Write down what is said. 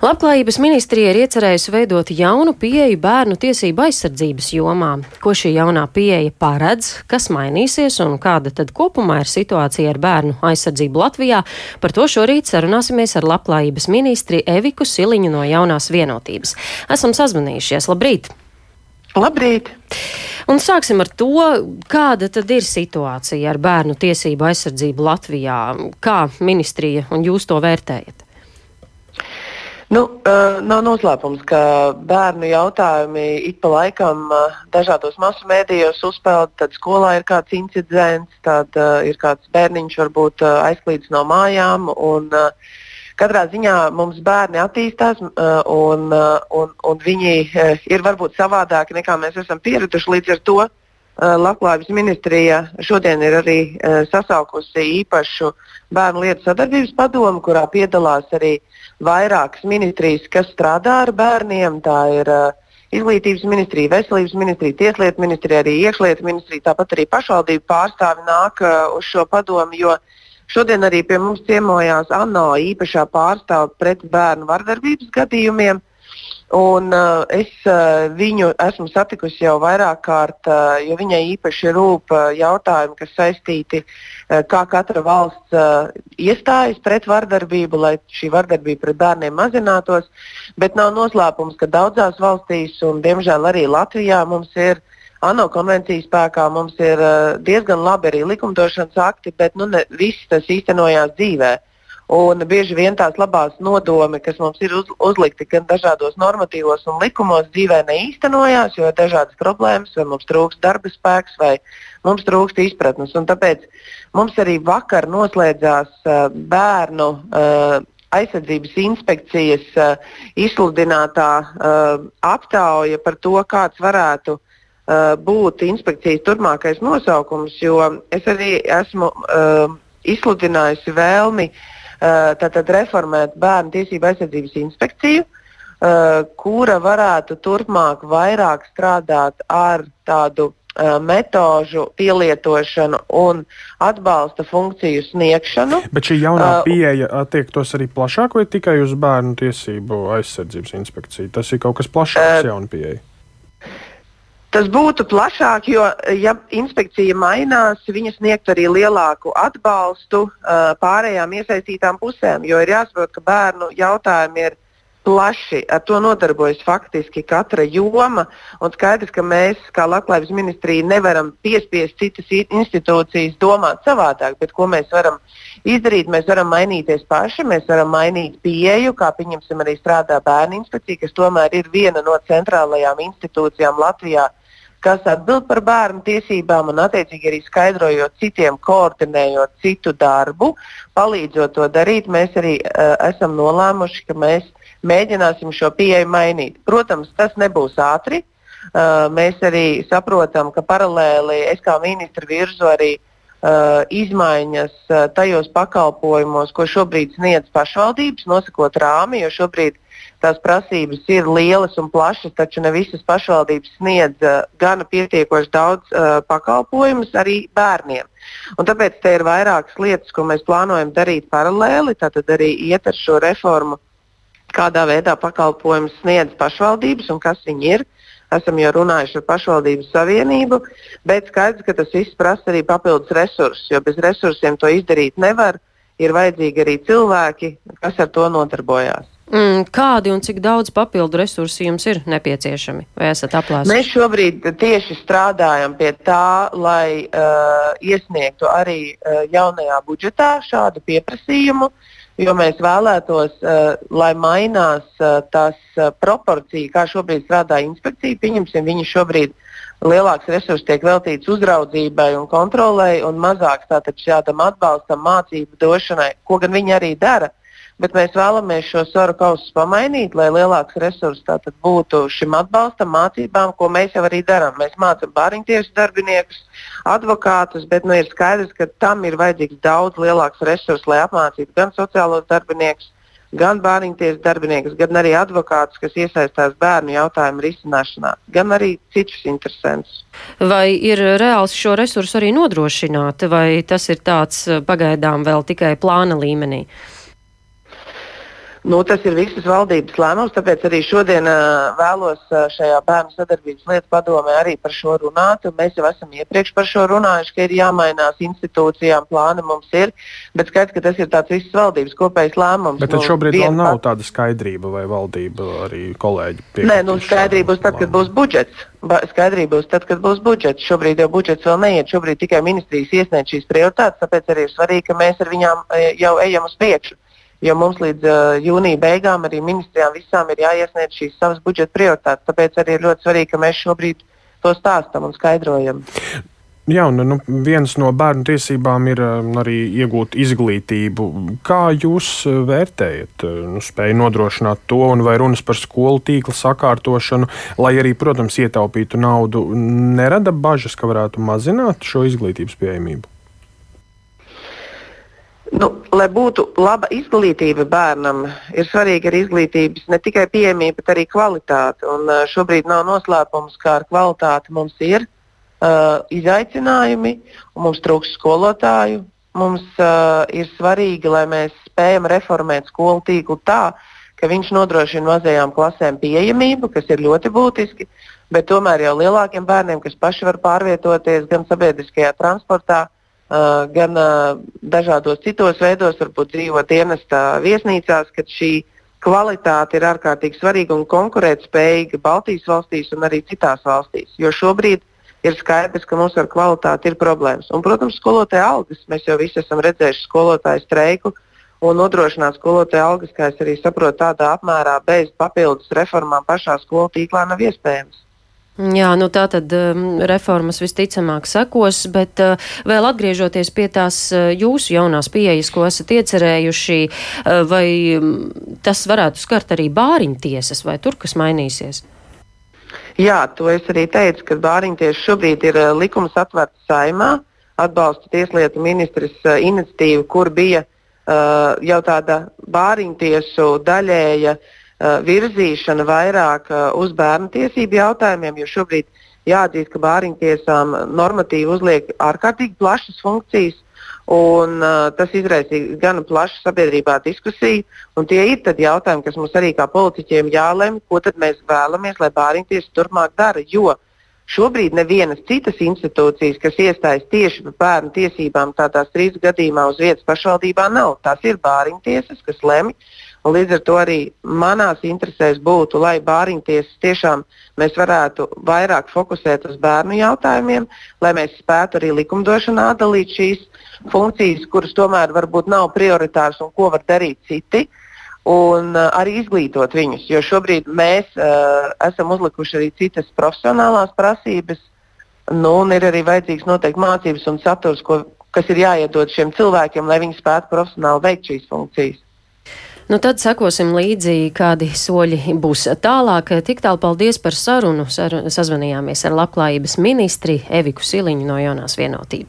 Labklājības ministrija ir iecerējusi veidot jaunu pieeju bērnu tiesību aizsardzības jomā. Ko šī jaunā pieeja paredz, kas mainīsies un kāda tad kopumā ir situācija ar bērnu aizsardzību Latvijā, par to šorīt sarunāsimies ar Labklājības ministri Eviku Siliņu no jaunās vienotības. Esam sazvanījušies. Labrīt! Labrīt! Un sāksim ar to, kāda tad ir situācija ar bērnu tiesību aizsardzību Latvijā. Kā ministrija un jūs to vērtējat? Nu, uh, nav noslēpums, ka bērnu jautājumi ik pa laikam uh, dažādos masu mēdījos uzpeld. Tad skolā ir kāds incidents, tad uh, ir kāds bērniņš varbūt uh, aizklīdis no mājām. Un, uh, Katrā ziņā mums bērni attīstās, uh, un, uh, un, un viņi uh, ir varbūt savādāki nekā mēs esam pieraduši. Līdz ar to uh, Labklājības ministrija šodien ir arī uh, sasaukusi īpašu bērnu lietu sadarbības padomu, kurā piedalās arī vairākas ministrijas, kas strādā ar bērniem. Tā ir uh, Izglītības ministrija, Veselības ministrija, Tieslietu ministrija, arī Iekšlietu ministrija, tāpat arī pašvaldību pārstāvi nāk uz šo padomu, jo šodien arī pie mums ciemojās ANO īpašā pārstāve pret bērnu vardarbības gadījumiem. Un, uh, es uh, viņu esmu satikusi jau vairāk kārt, uh, jo viņai īpaši rūp uh, jautājumi, kas saistīti uh, kā katra valsts uh, iestājas pret vardarbību, lai šī vardarbība pret bērniem mazinātos. Bet nav noslēpums, ka daudzās valstīs, un diemžēl arī Latvijā, mums ir ANO konvencijas spēkā, mums ir uh, diezgan labi arī likumdošanas akti, bet nu, ne, viss tas īstenojās dzīvēm. Un bieži vien tās labās nodomi, kas mums ir uz, uzlikti gan dažādos normatīvos un likumos, dzīvē neīstenojās, jo ir dažādas problēmas, vai mums trūkst darba spēks, vai mums trūkst izpratnes. Un tāpēc mums arī vakar noslēdzās uh, bērnu uh, aizsardzības inspekcijas uh, izsludinātā uh, aptauja par to, kāds varētu uh, būt inspekcijas turpmākais nosaukums, jo es arī esmu uh, izsludinājusi vēlmi uh, tātad reformēt bērnu tiesību aizsardzības inspekciju, eh, kura varētu turpmāk vairāk strādāt ar tādu eh, metožu pielietošanu un atbalsta funkciju sniegšanu. Bet šī jaunā pieeja attiektos arī plašāk vai tikai uz bērnu tiesību aizsardzības inspekciju? Tas ir kaut kas plašāks, uh, jauna pieeja. Tas būtu plašāk, jo, ja inspekcija mainās, viņa sniegtu arī lielāku atbalstu uh, pārējām iesaistītām pusēm. Jo ir jāsaprot, ka bērnu jautājumi ir plaši, ar to nodarbojas faktiski katra joma. Un skaidrs, ka mēs, kā Latvijas ministrija, nevaram piespiest citas institūcijas domāt savādāk, bet ko mēs varam izdarīt? Mēs varam mainīties paši, mēs varam mainīt pieeju, kā pieņemsim arī strādā bērnu inspekcija, kas tomēr ir viena no centrālajām institūcijām Latvijā kas atbild par bērnu tiesībām un attiecīgi arī skaidrojot citiem, koordinējot citu darbu, palīdzot to darīt, mēs arī uh, esam nolēmuši, ka mēs mēģināsim šo pieeju mainīt. Protams, tas nebūs ātri. Uh, mēs arī saprotam, ka paralēli es kā ministra virzu arī uh, izmaiņas uh, tajos pakalpojumos, ko šobrīd sniedz pašvaldības, nosakot rāmi, jo šobrīd tās prasības ir lielas un plašas, taču ne visas pašvaldības sniedz uh, gana pietiekoši daudz uh, pakalpojumus arī bērniem. Un tāpēc te ir vairākas lietas, ko mēs plānojam darīt paralēli, tātad arī iet ar šo reformu, kādā veidā pakalpojumus sniedz pašvaldības un kas viņi ir. Esam jau runājuši ar pašvaldību savienību, bet skaidrs, ka tas viss prasa arī papildus resursus, jo bez resursiem to izdarīt nevar. Ir vajadzīgi arī cilvēki, kas ar to nodarbojās. Mm, kādi un cik daudz papildu resursu jums ir nepieciešami? Vai esat aplēsuši? Mēs šobrīd tieši strādājam pie tā, lai uh, iesniegtu arī uh, jaunajā budžetā šādu pieprasījumu, jo mēs vēlētos, uh, lai mainās uh, tas uh, proporcija, kā šobrīd strādā inspekcija. Pieņemsim, viņi šobrīd lielāks resurss tiek veltīts uzraudzībai un kontrolai, un mazāks šādam atbalstam, mācību došanai, ko gan viņi arī dara bet mēs vēlamies šo svaru kausus pamainīt, lai lielāks resurs būtu šim atbalstam, mācībām, ko mēs jau arī darām. Mēs mācām bāriņtiesu darbiniekus, advokātus, bet nu, ir skaidrs, ka tam ir vajadzīgs daudz lielāks resurs, lai apmācītu gan sociālos darbiniekus, gan bāriņtiesu darbiniekus, gan arī advokātus, kas iesaistās bērnu jautājumu risināšanā, gan arī citus interesantus. Vai ir reāls šo resursu arī nodrošināt, vai tas ir tāds pagaidām vēl tikai plāna līmenī? Nu, tas ir visas valdības lēmums, tāpēc arī šodien uh, vēlos uh, šajā bērnu sadarbības lietu padomē arī par šo runāt. Mēs jau esam iepriekš par šo runājuši, ka ir jāmainās institūcijām, plāni mums ir, bet skaidrs, ka tas ir tāds visas valdības kopējs lēmums. Bet nu, šobrīd vēl nav pat... tāda skaidrība, vai valdība arī kolēģi piekrīt. Nē, nu, skaidrība būs tad, kad būs budžets. Skaidrība būs tad, kad būs budžets. Šobrīd jau budžets vēl neiet, šobrīd tikai ministrijas iesniedz šīs prioritātes, tāpēc arī ir svarīgi, ka mēs ar viņām jau ejam uz priekšu jo mums līdz uh, jūnija beigām arī ministrijām visām ir jāiesniedz šīs savas budžeta prioritātes. Tāpēc arī ir ļoti svarīgi, ka mēs šobrīd to stāstam un skaidrojam. Jā, un nu, viens no bērnu tiesībām ir arī iegūt izglītību. Kā jūs vērtējat nu, spēju nodrošināt to, un vai runas par skolu tīkla sakārtošanu, lai arī, protams, ietaupītu naudu, nerada bažas, ka varētu mazināt šo izglītības pieejamību? Nu, lai būtu laba izglītība bērnam, ir svarīga arī izglītības ne tikai pieejamība, bet arī kvalitāte. Un, šobrīd nav noslēpums, kā ar kvalitāti mums ir uh, izaicinājumi, mums trūks skolotāju. Mums uh, ir svarīgi, lai mēs spējam reformēt skolu tīklu tā, ka viņš nodrošina mazajām klasēm pieejamību, kas ir ļoti būtiski, bet tomēr jau lielākiem bērniem, kas paši var pārvietoties gan sabiedriskajā transportā, Uh, gan uh, dažādos citos veidos, varbūt dzīvo dienestā viesnīcās, kad šī kvalitāte ir ārkārtīgi svarīga un konkurētspējīga Baltijas valstīs un arī citās valstīs. Jo šobrīd ir skaidrs, ka mums ar kvalitāti ir problēmas. Un, protams, skolotāja algas. Mēs jau visi esam redzējuši skolotāju streiku. Un nodrošināt skolotāju algas, kā es arī saprotu, tādā apmērā bez papildus reformām pašā skolu tīklā nav iespējams. Jā, nu tā tad um, reformas visticamāk sekos, bet uh, vēl atgriežoties pie tās uh, jūsu jaunās pieejas, ko esat iecerējuši, uh, vai um, tas varētu skart arī bāriņtiesas, vai tur kas mainīsies? Jā, to es arī teicu, ka bāriņtiesa šobrīd ir uh, likums atvērts saimā, atbalsta tieslietu ministrs uh, iniciatīvu, kur bija uh, jau tāda bāriņtiesu daļēja Uh, virzīšana vairāk uh, uz bērnu tiesību jautājumiem, jo šobrīd jāatzīst, ka bāriņtiesām normatīvi uzliek ārkārtīgi plašas funkcijas. Un, uh, tas izraisīja gan plašu sabiedrībā diskusiju, un tie ir jautājumi, kas mums arī kā politiķiem jālemj, ko mēs vēlamies, lai bāriņtiesa turpmāk dara. Jo šobrīd nevienas citas institūcijas, kas iestājas tieši par bērnu tiesībām, tādā strīdus gadījumā uz vietas pašvaldībā nav. Tās ir bāriņtiesas, kas lemj. Līdz ar to arī manās interesēs būtu, lai bāriņtiesas tiešām mēs varētu vairāk fokusēt uz bērnu jautājumiem, lai mēs spētu arī likumdošanā atdalīt šīs funkcijas, kuras tomēr varbūt nav prioritāras un ko var darīt citi. Un uh, arī izglītot viņus, jo šobrīd mēs uh, esam uzlikuši arī citas profesionālās prasības, nu, un ir arī vajadzīgs noteikti mācības un saturs, ko, kas ir jāiedod šiem cilvēkiem, lai viņi spētu profesionāli veikt šīs funkcijas. Nu, tad sekosim līdzi, kādi soļi būs tālāk. Tik tālu paldies par sarunu. Sar sazvanījāmies ar labklājības ministri Eviku Siliņu no jaunās vienotības.